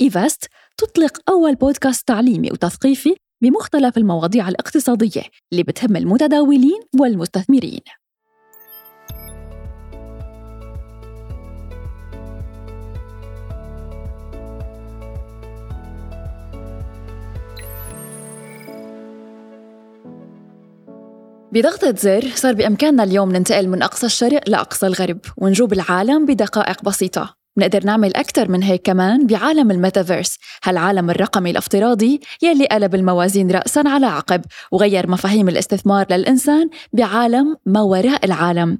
إيفست تطلق أول بودكاست تعليمي وتثقيفي بمختلف المواضيع الاقتصادية اللي بتهم المتداولين والمستثمرين. بضغطة زر صار بإمكاننا اليوم ننتقل من أقصى الشرق لأقصى الغرب ونجوب العالم بدقائق بسيطة. بنقدر نعمل أكثر من هيك كمان بعالم الميتافيرس. هالعالم الرقمي الافتراضي يلي قلب الموازين رأسا على عقب وغير مفاهيم الاستثمار للإنسان بعالم ما وراء العالم.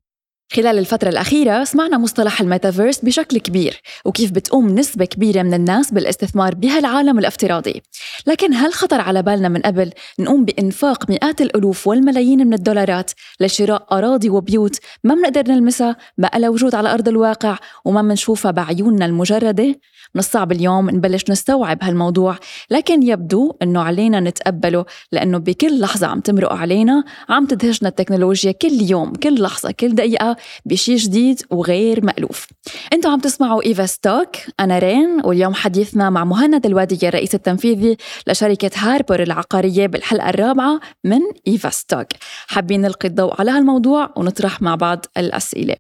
خلال الفترة الأخيرة سمعنا مصطلح الميتافيرس بشكل كبير وكيف بتقوم نسبة كبيرة من الناس بالاستثمار بهالعالم الافتراضي لكن هل خطر على بالنا من قبل نقوم بإنفاق مئات الألوف والملايين من الدولارات لشراء أراضي وبيوت ما بنقدر نلمسها ما لها وجود على أرض الواقع وما بنشوفها بعيوننا المجردة؟ من الصعب اليوم نبلش نستوعب هالموضوع لكن يبدو أنه علينا نتقبله لأنه بكل لحظة عم تمرق علينا عم تدهشنا التكنولوجيا كل يوم كل لحظة كل دقيقة بشيء جديد وغير مألوف. أنتم عم تسمعوا إيفست توك أنا رين واليوم حديثنا مع مهند الوادية الرئيس التنفيذي لشركة هاربر العقارية بالحلقة الرابعة من إيفست توك. حابين نلقي الضوء على هالموضوع ونطرح مع بعض الأسئلة.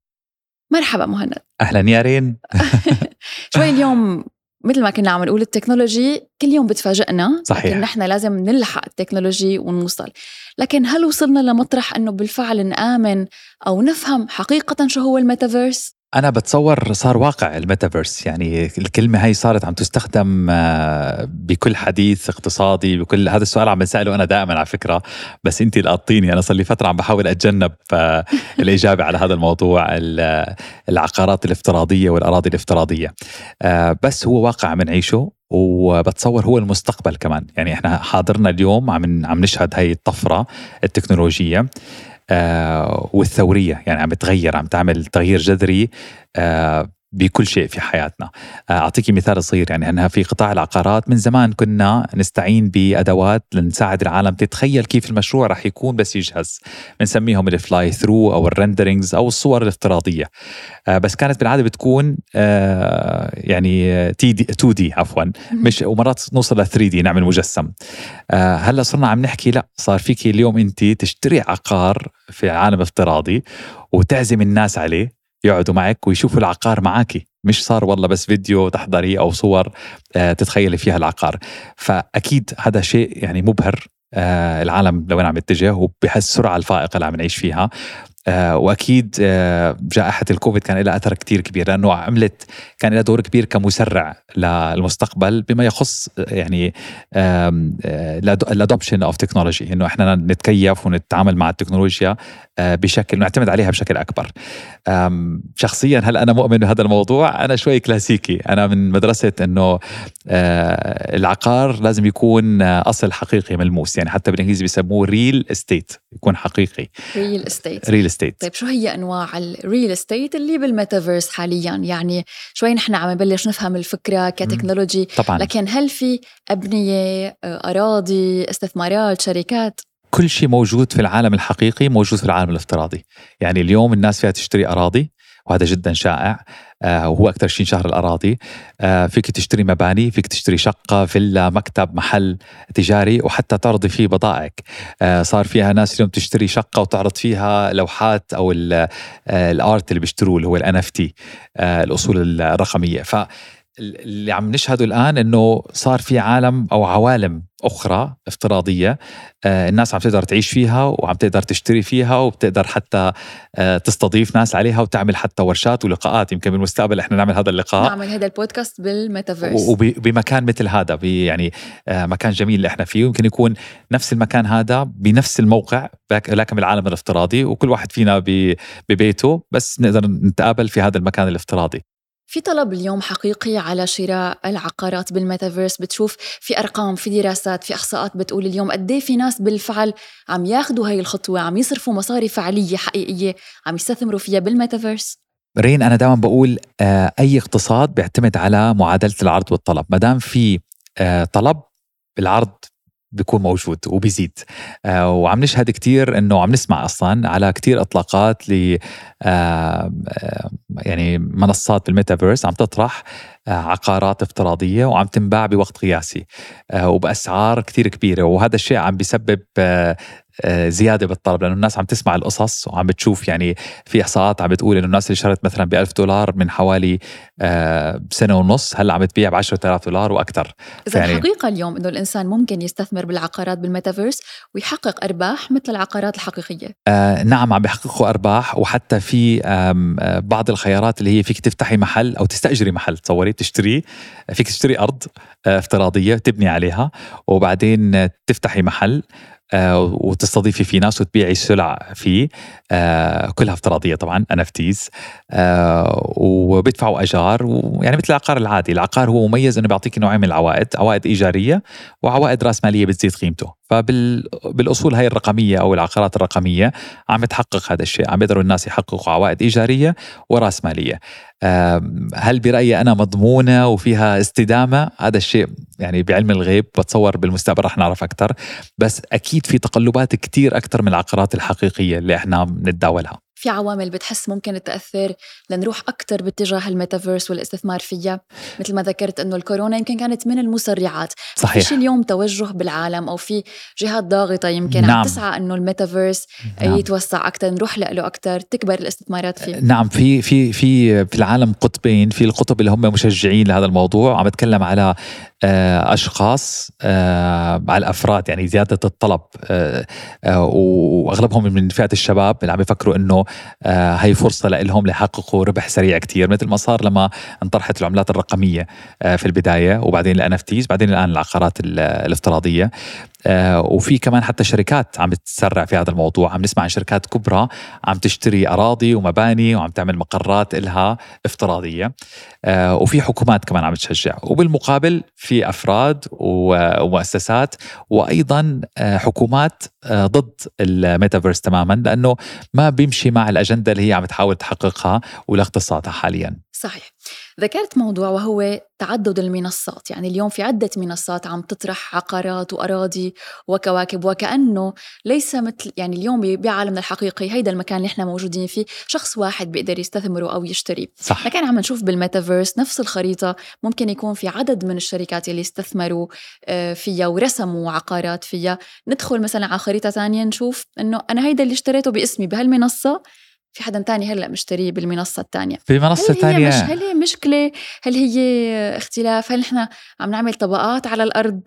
مرحبا مهند. أهلا يا رين. شوي اليوم مثل ما كنا عم نقول ال technology كل يوم بتفاجئنا صحيح. لكن نحن لازم نلحق ال technology ونوصل. لكن هل وصلنا لمطرح إنه بالفعل نآمن أو نفهم حقيقة شو هو الميتافيرس؟ أنا بتصور صار واقع الميتافيرس. يعني الكلمة هاي صارت عم تستخدم آه، بكل حديث اقتصادي بكل هذا السؤال عم بسأله أنا دائما على فكرة. بس انت لقطيني أنا صار لي فترة عم بحاول أتجنب آه، الإجابة على هذا الموضوع العقارات الافتراضية والأراضي الافتراضية. آه، بس هو واقع عم نعيشه وبتصور هو المستقبل كمان. يعني إحنا حاضرنا اليوم عم عم نشهد هاي الطفرة التكنولوجية. آه والثورية يعني عم بتغير عم تعمل تغيير جذري آه بكل شيء في حياتنا. آه، أعطيكي مثال صغير يعني أنها في قطاع العقارات من زمان كنا نستعين بأدوات لنساعد العالم. تتخيل كيف المشروع رح يكون بس يجهز. بنسميهم ال fly-through أو ال renderings أو الصور الافتراضية. آه، بس كانت بالعادة بتكون آه، يعني 3D 2D عفوا مش ومرات نوصل ل 3D نعمل مجسم. هلأ صرنا عم نحكي لأ صار فيك اليوم انت تشتري عقار في عالم افتراضي وتعزم الناس عليه. يقعدوا معك ويشوفوا العقار معك مش صار والله بس فيديو تحضري أو صور آه، تتخيلي فيها العقار. فأكيد هذا شيء يعني مبهر آه، العالم لوين عم يتجه وبهالسرعة الفائقة اللي عم نعيش فيها. وأكيد آه، جائحة الكوفيد كان لها أثر كثير كبير لأنه عملت كان لها دور كبير كمسرع للمستقبل بما يخص يعني ال adoption of technology إنه إحنا نتكيف ونتعامل مع التكنولوجيا آه، بشكل نعتمد عليها بشكل أكبر. شخصيا هل أنا مؤمن بهذا الموضوع أنا شوي كلاسيكي. أنا من مدرسة إنه العقار لازم يكون أصل حقيقي ملموس يعني حتى بالإنجليزي بيسموه real estate يكون حقيقي. real estate real estate طيب شو هي أنواع ال real estate اللي بالميتافيرس حاليا؟ يعني شوي نحن عم نبلش نفهم الفكرة كتكنولوجي طبعا. لكن هل في أبنية آه، أراضي استثمارات شركات؟ كل شيء موجود في العالم الحقيقي موجود في العالم الافتراضي. يعني اليوم الناس فيها تشتري أراضي وهذا جدا شائع. آه وهو أكثر شيء شهر الأراضي. آه فيك تشتري مباني فيك تشتري شقة فيلا مكتب محل تجاري وحتى تعرضي فيه بضائعك. آه صار فيها ناس اليوم تشتري شقة وتعرض فيها لوحات أو آه، ال art اللي بيشتروه اللي هو ال NFT الأصول الرقمية. ف اللي عم نشهده الآن إنه صار في عالم أو عوالم أخرى افتراضية آه، الناس عم تقدر تعيش فيها وعم تقدر تشتري فيها وبتقدر حتى آه، تستضيف ناس عليها وتعمل حتى ورشات ولقاءات. يمكن بالمستقبل إحنا نعمل هذا اللقاء. نعمل هذا البودكاست بالميتافيرس. وبمكان مثل هذا يعني آه، مكان جميل اللي إحنا فيه. يمكن يكون نفس المكان هذا بنفس الموقع لكن بالعالم الافتراضي وكل واحد فينا ببيته. بس نقدر نتقابل في هذا المكان الافتراضي. في طلب اليوم حقيقي على شراء العقارات بالميتافيرس؟ بتشوف في أرقام في دراسات في إحصاءات بتقول اليوم قد إيه في ناس بالفعل عم ياخذوا هاي الخطوة عم يصرفوا مصاري فعلية حقيقية عم يستثمروا فيها بالميتافيرس؟ رين أنا دائما بقول آه، أي اقتصاد بيعتمد على معادلة العرض والطلب. ما دام في آه، طلب العرض بيكون موجود وبيزيد. آه وعم نشهد كتير إنه عم نسمع أصلا على كتير إطلاقات ل آه يعني منصات بالميتافيرس عم تطرح. عقارات افتراضية وعم تنباع بوقت قياسي وبأسعار كثير كبيرة وهذا الشيء عم بيسبب آه، زيادة بالطلب لأنه الناس عم تسمع القصص وعم بتشوف يعني في إحصاءات عم بتقول إنه الناس اللي شرت مثلا ب 1000 دولار من حوالي آه، سنة ونص هلأ عم تبيع ب 10000 دولار وأكثر اذا يعني الحقيقة اليوم إنه الإنسان ممكن يستثمر بالعقارات بالميتافيرس ويحقق أرباح مثل العقارات الحقيقية. آه نعم عم بيحققوا أرباح وحتى في آه، بعض الخيارات اللي هي فيك تفتحي محل أو تستأجري محل تصوري؟ تشتري فيك تشتري أرض افتراضية تبني عليها وبعدين تفتحي محل آه، وتستضيفي فيه ناس وتبيعي سلع فيه آه، كلها افتراضية طبعا انفتيز آه، وبيدفعوا اجار ويعني مثل العقار العادي، العقار هو مميز إنه بيعطيك نوعين من العوائد، عوائد إيجارية وعوائد رأس مالية بتزيد قيمته، فبالاصول هاي الرقمية أو العقارات الرقمية عم تحقق هذا الشيء، عم بيقدروا الناس يحققوا عوائد إيجارية وراس مالية. هل برأيي أنا مضمونة وفيها استدامة؟ هذا الشيء يعني بعلم الغيب بتصور بالمستقبل رح نعرف أكثر، بس أكيد في تقلبات كثير أكثر من العقارات الحقيقية اللي إحنا بنتداولها. في عوامل بتحس ممكن تأثر لنروح أكثر باتجاه الميتافيرس والاستثمار فيها؟ مثل ما ذكرت أنه الكورونا يمكن كانت من المسرعات. صحيح. في اليوم توجه بالعالم أو في جهات ضاغطة يمكن نعم. عم تسعى أنه الميتافيرس نعم. يتوسع أكثر نروح له أكثر تكبر الاستثمارات فيه. نعم في في في في العالم قطبين في القطب اللي هم مشجعين لهذا الموضوع. عم بتكلم على أشخاص آه، على الأفراد يعني زيادة الطلب. آه، وأغلبهم من فئة الشباب اللي عم يفكروا إنه هي فرصة لهم ليحققوا ربح سريع كتير مثل ما صار لما انطرحت العملات الرقمية في البداية وبعدين الان بعدين الآن العقارات الافتراضية. آه، وفي كمان حتى شركات عم تسرع في هذا الموضوع. عم نسمع عن شركات كبرى عم تشتري أراضي ومباني وعم تعمل مقرات إلها افتراضية. آه، وفي حكومات كمان عم تشجع. وبالمقابل في أفراد ومؤسسات وأيضا آه، حكومات ضد الميتافيرس تماما لأنه ما بيمشي مع الأجندة اللي هي عم تحاول تحققها ولاقتصادها حاليا. صحيح. ذكرت موضوع وهو تعدد المنصات. يعني اليوم في عدة منصات عم تطرح عقارات وأراضي وكواكب وكأنه ليس مثل يعني اليوم بعالمنا الحقيقي هيدا المكان اللي إحنا موجودين فيه شخص واحد بيقدر يستثمره أو يشتري. صح. لكن عم نشوف بالميتافيرس نفس الخريطة ممكن يكون في عدد من الشركات اللي استثمروا آه، فيها ورسموا عقارات فيها. ندخل مثلا على خريطة ثانية نشوف إنه أنا هيدا اللي اشتريته باسمي بهالمنصة في حدا تاني هلأ مشتريه بالمنصة الثانية بمنصة ثانية مش هل هي مشكلة؟ هل هي اختلاف؟ هل نحن عم نعمل طبقات على الأرض؟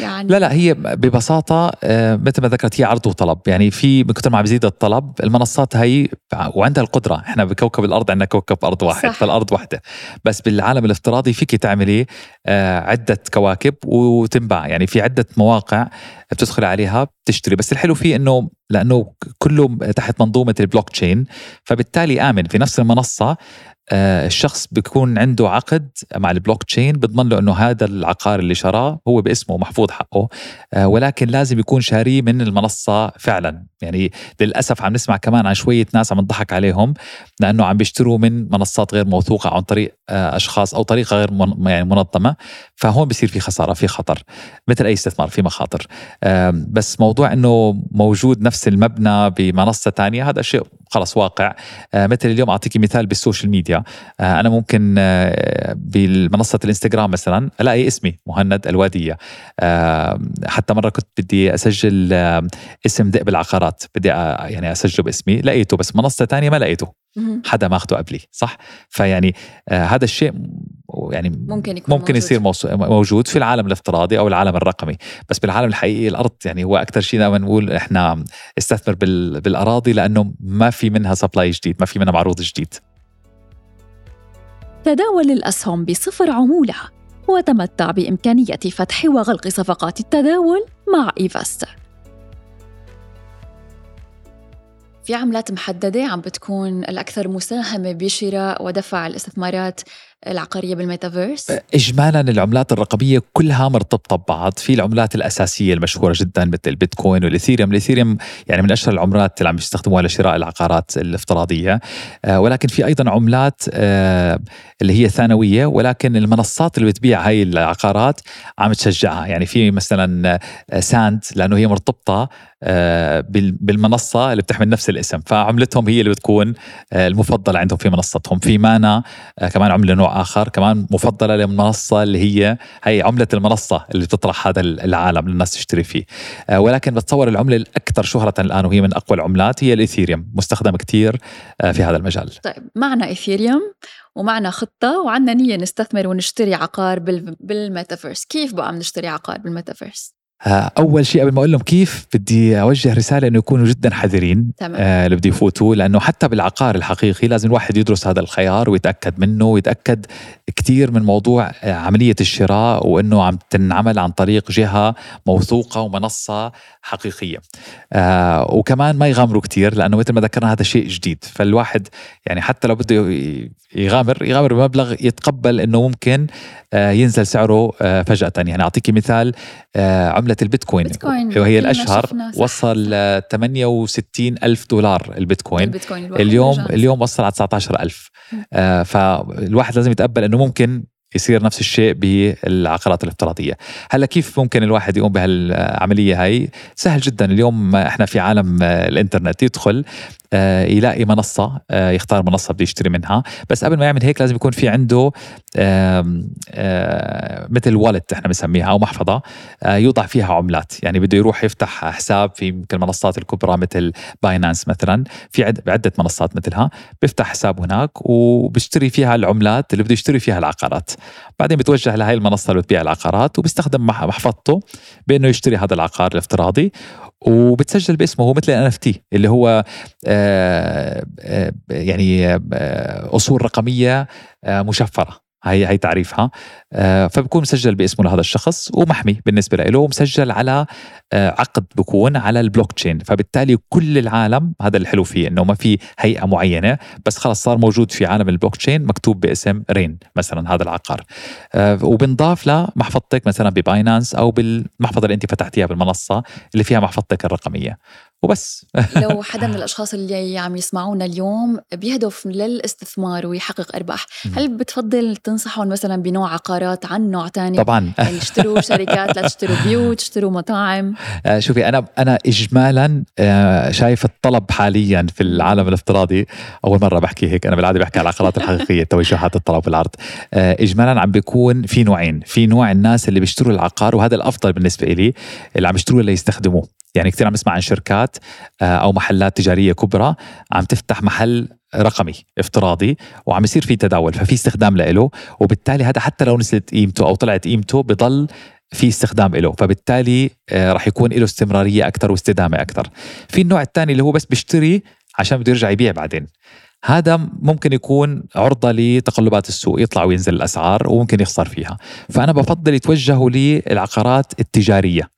يعني لا لا هي ببساطة آه، مثل ما ذكرت هي عرض وطلب. يعني في كثر ما عم بيزيد الطلب المنصات هي وعندها القدرة. إحنا بكوكب الأرض عندنا كوكب أرض واحد صح. فالأرض واحدة. بس بالعالم الافتراضي فيك تعملي آه، عدة كواكب وتنباع. يعني في عدة مواقع بتدخل عليها بتشتري. بس الحلو فيه إنه لأنه كله تحت منظومة البلوك تشين. فبالتالي آمن. في نفس المنصة آه، الشخص بيكون عنده عقد مع البلوك تشين بضمن له إنه هذا العقار اللي شراه هو باسمه محفوظ حقه آه، ولكن لازم يكون شاريه من المنصة فعلا. يعني للأسف عم نسمع كمان عن شوية ناس عم نضحك عليهم لأنه عم بيشتروا من منصات غير موثوقة عن طريق آه، أشخاص أو طريقة غير يعني منظمة. فهون بصير في خسارة في خطر مثل أي استثمار في مخاطر. بس موضوع إنه موجود نفس المبنى بمنصة ثانية هذا شيء خلص واقع. مثل اليوم أعطيك مثال بالسوشيال ميديا. آه، أنا ممكن آه، بمنصه الإنستغرام مثلا ألاقي اسمي مهند الوادية. آه، حتى مرة كنت بدي أسجل اسم ذئب العقارات. بدي يعني أسجله باسمي. لقيته بس منصة تانية ما لقيته. حدا ماخده قبلي صح؟ فيعني هذا الشيء يعني ممكن يكون ممكن يصير موجود في العالم الافتراضي أو العالم الرقمي. بس بالعالم الحقيقي الأرض يعني هو أكثر شيء دائما نقول إحنا استثمر بالأراضي لأنه ما في منها supply جديد ما في منها معروض جديد. تداول الأسهم بصفر عمولة وتمتع بإمكانية فتح وغلق صفقات التداول مع إيفست في عملات محددة عم بتكون الأكثر مساهمة بشراء ودفع الاستثمارات العقارية بالميتافيرس؟ اجمالا العملات الرقمية كلها مرتبطة ببعض، في العملات الأساسية المشهورة جدا مثل البيتكوين والاثيريوم، الاثيريوم يعني من أشهر العملات اللي عم يستخدموها لشراء العقارات الافتراضية، آه، ولكن في أيضا عملات آه، اللي هي ثانوية. ولكن المنصات اللي بتبيع هاي العقارات عم تشجعها، يعني في مثلا ساند آه، لأنه هي مرتبطة بالمنصة اللي بتحمل نفس الاسم، فعملتهم هي اللي بتكون المفضلة عندهم في منصتهم، في مانا كمان عملة نوع آخر كمان مفضلة للمنصة اللي هي هي عملة المنصة اللي تطرح هذا العالم للناس تشتري فيه. آه، ولكن بتصور العملة الأكثر شهرة الآن وهي من أقوى العملات هي الإيثيريوم مستخدم كثير آه، في هذا المجال. طيب معنا إيثيريوم ومعنا خطة. وعندنا نية نستثمر ونشتري عقار بالميتافيرس. كيف بقى بنشتري عقار بالميتافيرس؟ آه، أول شيء قبل ما أقول لهم كيف بدي أوجه رسالة إنه يكونوا جدا حذرين تمام. آه اللي بده يفوتوا لأنه حتى بالعقار الحقيقي لازم الواحد يدرس هذا الخيار ويتأكد منه ويتأكد كثير من موضوع آه، عملية الشراء وإنه عم تنعمل عن طريق جهة موثوقة ومنصة حقيقية. آه وكمان ما يغامروا كثير لأنه مثل ما ذكرنا هذا شيء جديد. فالواحد يعني حتى لو بده يغامر يغامر بمبلغ يتقبل إنه ممكن آه ينزل سعره آه فجأة. يعني اعطيكي مثال آه عمله البيتكوين. بيتكوين وهي الأشهر وصل 68 ألف دولار البيتكوين, البيتكوين اليوم اليوم وصل على 19 ألف. آه فالواحد لازم يتقبل إنه ممكن يصير نفس الشيء بالعقارات الافتراضية. هلا كيف ممكن الواحد يقوم بهالعملية هاي؟ سهل جدا. اليوم إحنا في عالم الإنترنت يدخل آه، يلاقي منصة آه، يختار منصة بده يشتري منها. بس قبل ما يعمل هيك لازم يكون في عنده آه، مثل والت إحنا بنسميها أو محفظة يوضع فيها عملات. يعني بده يروح يفتح حساب في يمكن المنصات الكبرى مثل باينانس مثلا. في عدة منصات مثلها. بيفتح حساب هناك وبيشتري فيها العملات اللي بده يشتري فيها العقارات. بعدين بتوجه لهي المنصة اللي بتبيع العقارات وبيستخدم محفظته بأنه يشتري هذا العقار الافتراضي وبتسجل باسمه هو مثل الان اللي هو آه، آه، يعني آه، أصول رقمية مشفرة. هي هي تعريفها. فبكون مسجل باسمه لهذا الشخص ومحمي بالنسبة له ومسجل على عقد بكون على البلوك تشين فبالتالي كل العالم هذا الحلو فيه إنه ما في هيئة معينة بس خلص صار موجود في عالم البلوك تشين مكتوب باسم رين مثلا هذا العقار. وبنضاف لمحفظتك مثلا ب Binance أو بالمحفظة اللي أنت فتحتيها بالمنصة اللي فيها محفظتك الرقمية. وبس. لو حدا من الأشخاص اللي عم يسمعونا اليوم بيهدف للاستثمار ويحقق أرباح هل بتفضل تنصحهم مثلا بنوع عقارات عن نوع ثاني طبعا. يعني اشتروا شركات لا تشتروا بيوت تشتروا مطاعم. آه شوفي أنا أنا اجمالا آه شايف الطلب حاليا في العالم الافتراضي. أول مرة بحكي هيك أنا بالعادة بحكي على العقارات الحقيقية توجهات الطلب والعرض. آه اجمالا عم بيكون في نوعين. في نوع الناس اللي بيشتروا العقار وهذا الأفضل بالنسبة لي اللي عم يشتروه ليستخدموه يعني كثير عم نسمع عن شركات آه، أو محلات تجارية كبرى عم تفتح محل رقمي افتراضي وعم يصير في تداول ففي استخدام له وبالتالي هذا حتى لو نزلت قيمته أو طلعت قيمته بضل في استخدام له فبالتالي آه، راح يكون له استمرارية أكثر واستدامة أكثر. في النوع الثاني اللي هو بس بيشتري عشان بده يرجع يبيع بعدين. هذا ممكن يكون عرضة لتقلبات السوق يطلع وينزل الأسعار وممكن يخسر فيها. فأنا بفضل يتوجهوا للعقارات التجارية.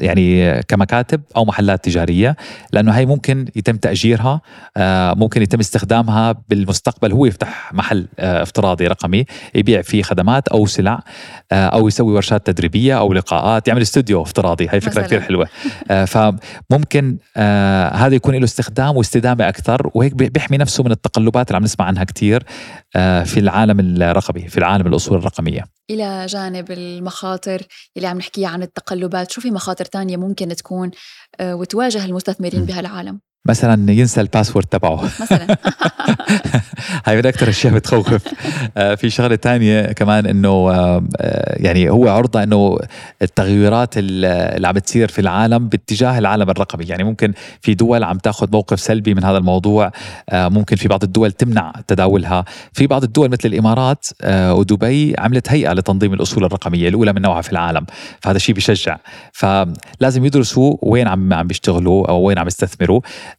يعني كمكاتب أو محلات تجارية لأنه هي ممكن يتم تأجيرها آه، ممكن يتم استخدامها بالمستقبل هو يفتح محل آه، افتراضي رقمي يبيع فيه خدمات أو سلع أو يسوي ورشات تدريبية أو لقاءات يعمل استوديو افتراضي هي فكرة كثير حلوة. فممكن هذا يكون له استخدام واستدامة أكثر وهيك بيحمي نفسه من التقلبات اللي عم نسمع عنها كثير في العالم الرقمي في العالم الأصول الرقمية. إلى جانب المخاطر اللي عم نحكيها عن التقلبات شو في مخاطر تانية ممكن تكون آه، وتواجه المستثمرين بهالعالم؟ مثلا ينسى الباسورد تبعه. مثلا. هاي من أكثر الأشياء بتخوف. آه، في شغلة تانية كمان إنه آه، يعني هو عرضة إنه التغيرات اللي عم بتصير في العالم باتجاه العالم الرقمي. يعني ممكن في دول عم تاخذ موقف سلبي من هذا الموضوع آه، ممكن في بعض الدول تمنع تداولها. في بعض الدول مثل الإمارات ودبي عملت هيئة لتنظيم الأصول الرقمية الأولى من نوعها في العالم. فهذا شيء بشجع. فلازم يدرسوا وين عم عم بيشتغلوا أو وين عم يستثمروا. آه،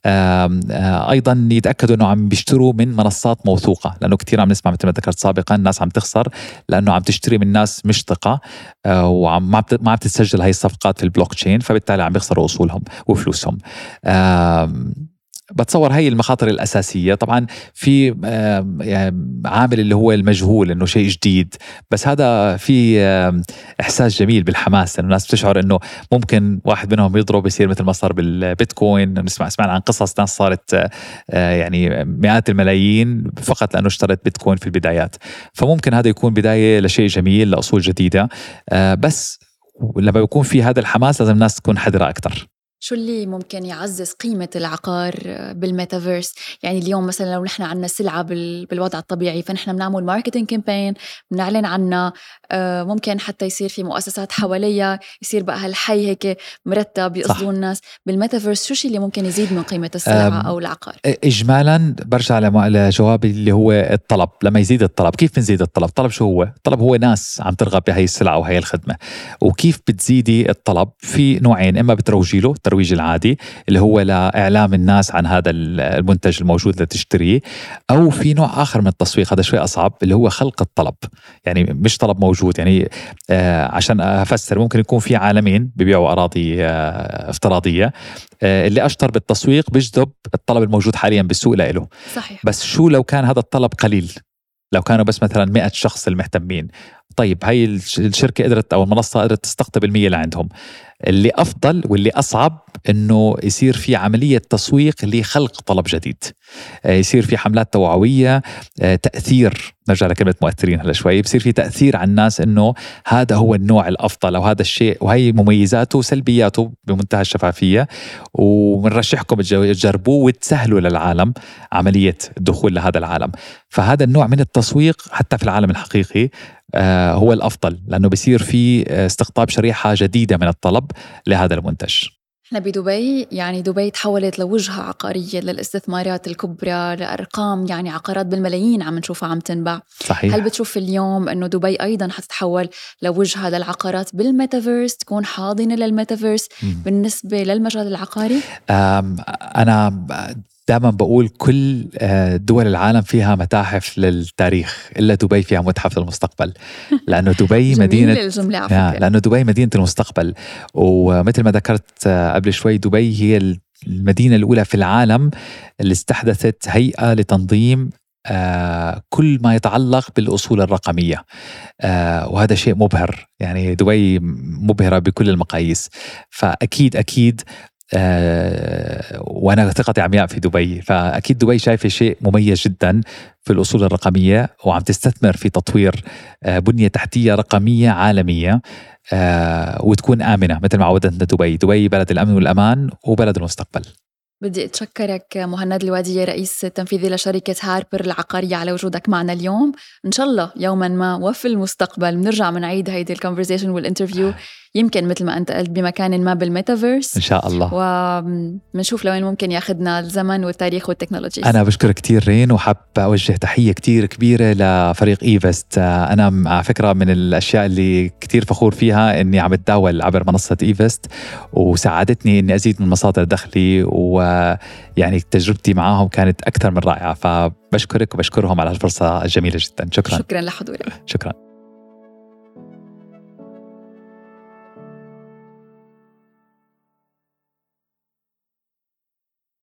أيضا يتأكدوا إنه عم بيشتروا من منصات موثوقة لأنه كثير عم نسمع مثل ما ذكرت سابقا الناس عم تخسر لأنه عم تشتري من ناس مش ثقة آه، وعم ما عم تتسجل هاي الصفقات في البلوك تشين فبالتالي عم يخسروا أصولهم وفلوسهم. بتصور هي المخاطر الأساسية. طبعا في يعني عامل اللي هو المجهول إنه شيء جديد بس هذا في إحساس جميل بالحماس انه الناس بتشعر إنه ممكن واحد منهم يضرب يصير مثل ما صار بالبيتكوين. نسمع سمعنا عن قصص ناس صارت آه، يعني مئات الملايين فقط لأنه اشترت بيتكوين في البدايات. فممكن هذا يكون بداية لشيء جميل لأصول جديدة آه، بس لما يكون في هذا الحماس لازم الناس تكون حذرة أكثر شو اللي ممكن يعزز قيمة العقار بالميتافيرس؟ يعني اليوم مثلا لو نحن عندنا سلعة بالوضع الطبيعي فنحن بنعمل marketing campaign بنعلن عنها آه، ممكن حتى يصير في مؤسسات حواليها يصير بقى هالحي هيك مرتب يقصدوا الناس. بالميتافيرس شو الشيء اللي ممكن يزيد من قيمة السلعة أو العقار؟ إجمالا برجع لجوابي اللي هو الطلب. لما يزيد الطلب كيف بنزيد الطلب؟ الطلب شو هو؟ الطلب هو ناس عم ترغب بهي السلعة وهي الخدمة. وكيف بتزيدي الطلب؟ في نوعين إما بتروجي له الترويج العادي اللي هو لإعلام الناس عن هذا المنتج الموجود لتشتريه أو في نوع آخر من التسويق هذا شوي أصعب اللي هو خلق الطلب. يعني مش طلب موجود يعني آه عشان أفسر ممكن يكون في عالمين ببيعوا أراضي آه افتراضية آه اللي أشطر بالتسويق بيجذب الطلب الموجود حاليا بالسوق له صحيح. بس شو لو كان هذا الطلب قليل؟ لو كانوا بس مثلا 100 شخص المهتمين طيب هاي الشركة قدرت أو المنصة قدرت تستقطب المية اللي عندهم. اللي أفضل واللي أصعب إنه يصير في عملية تسويق لخلق طلب جديد. آه، يصير في حملات توعوية آه، تأثير نرجع لكلمة مؤثرين هلا شوي بصير في تأثير على الناس إنه هذا هو النوع الأفضل أو هذا الشيء وهي مميزاته وسلبياته بمنتهى الشفافية. وبنرشحكم تجربوه وتسهلوا للعالم عملية الدخول لهذا العالم. فهذا النوع من التسويق حتى في العالم الحقيقي هو الأفضل لأنه بصير في استقطاب شريحة جديدة من الطلب لهذا المنتج. إحنا بدبي يعني دبي تحولت لوجهة عقارية للاستثمارات الكبرى لأرقام يعني عقارات بالملايين عم نشوفها عم تنباع. صحيح. هل بتشوف اليوم أنه دبي أيضا حتتحول لوجهة للعقارات بالميتافيرس تكون حاضنة للميتافيرس بالنسبة للمجال العقاري؟ أنا دائما بقول كل آه، دول العالم فيها متاحف للتاريخ إلا دبي فيها متحف للمستقبل. لأنه دبي مدينة الجملة على فكرة. لأنه دبي مدينة المستقبل. ومثل ما ذكرت آه، قبل شوي دبي هي المدينة الأولى في العالم اللي استحدثت هيئة لتنظيم آه كل ما يتعلق بالأصول الرقمية. آه وهذا شيء مبهر. يعني دبي مبهرة بكل المقاييس. فأكيد أكيد آه، وأنا ثقتي عمياء في دبي. فأكيد دبي شايفة شيء مميز جدا في الأصول الرقمية وعم تستثمر في تطوير آه، بنية تحتية رقمية عالمية آه، وتكون آمنة مثل ما عودتنا دبي، دبي بلد الأمن والأمان وبلد المستقبل. بدي أتشكرك مهند الوادية رئيس التنفيذي لشركة هاربر العقارية على وجودك معنا اليوم. إن شاء الله يوما ما وفي المستقبل بنرجع بنعيد هيدي ال conversation وال interview يمكن مثل ما أنت قلت بمكان ما بالميتافيرس. إن شاء الله. وبنشوف لوين ممكن ياخذنا الزمن والتاريخ والتكنولوجيا أنا بشكرك كثير رين وحاب أوجه تحية كثير كبيرة لفريق Evest. أنا على فكرة من الأشياء اللي كثير فخور فيها إني عم بتداول عبر منصة Evest وساعدتني إني أزيد من مصادر دخلي ويعني تجربتي معهم كانت أكثر من رائعة. فبشكرك وبشكرهم على الفرصه الجميلة جدا. شكرا. شكرا لحضورك. شكرا.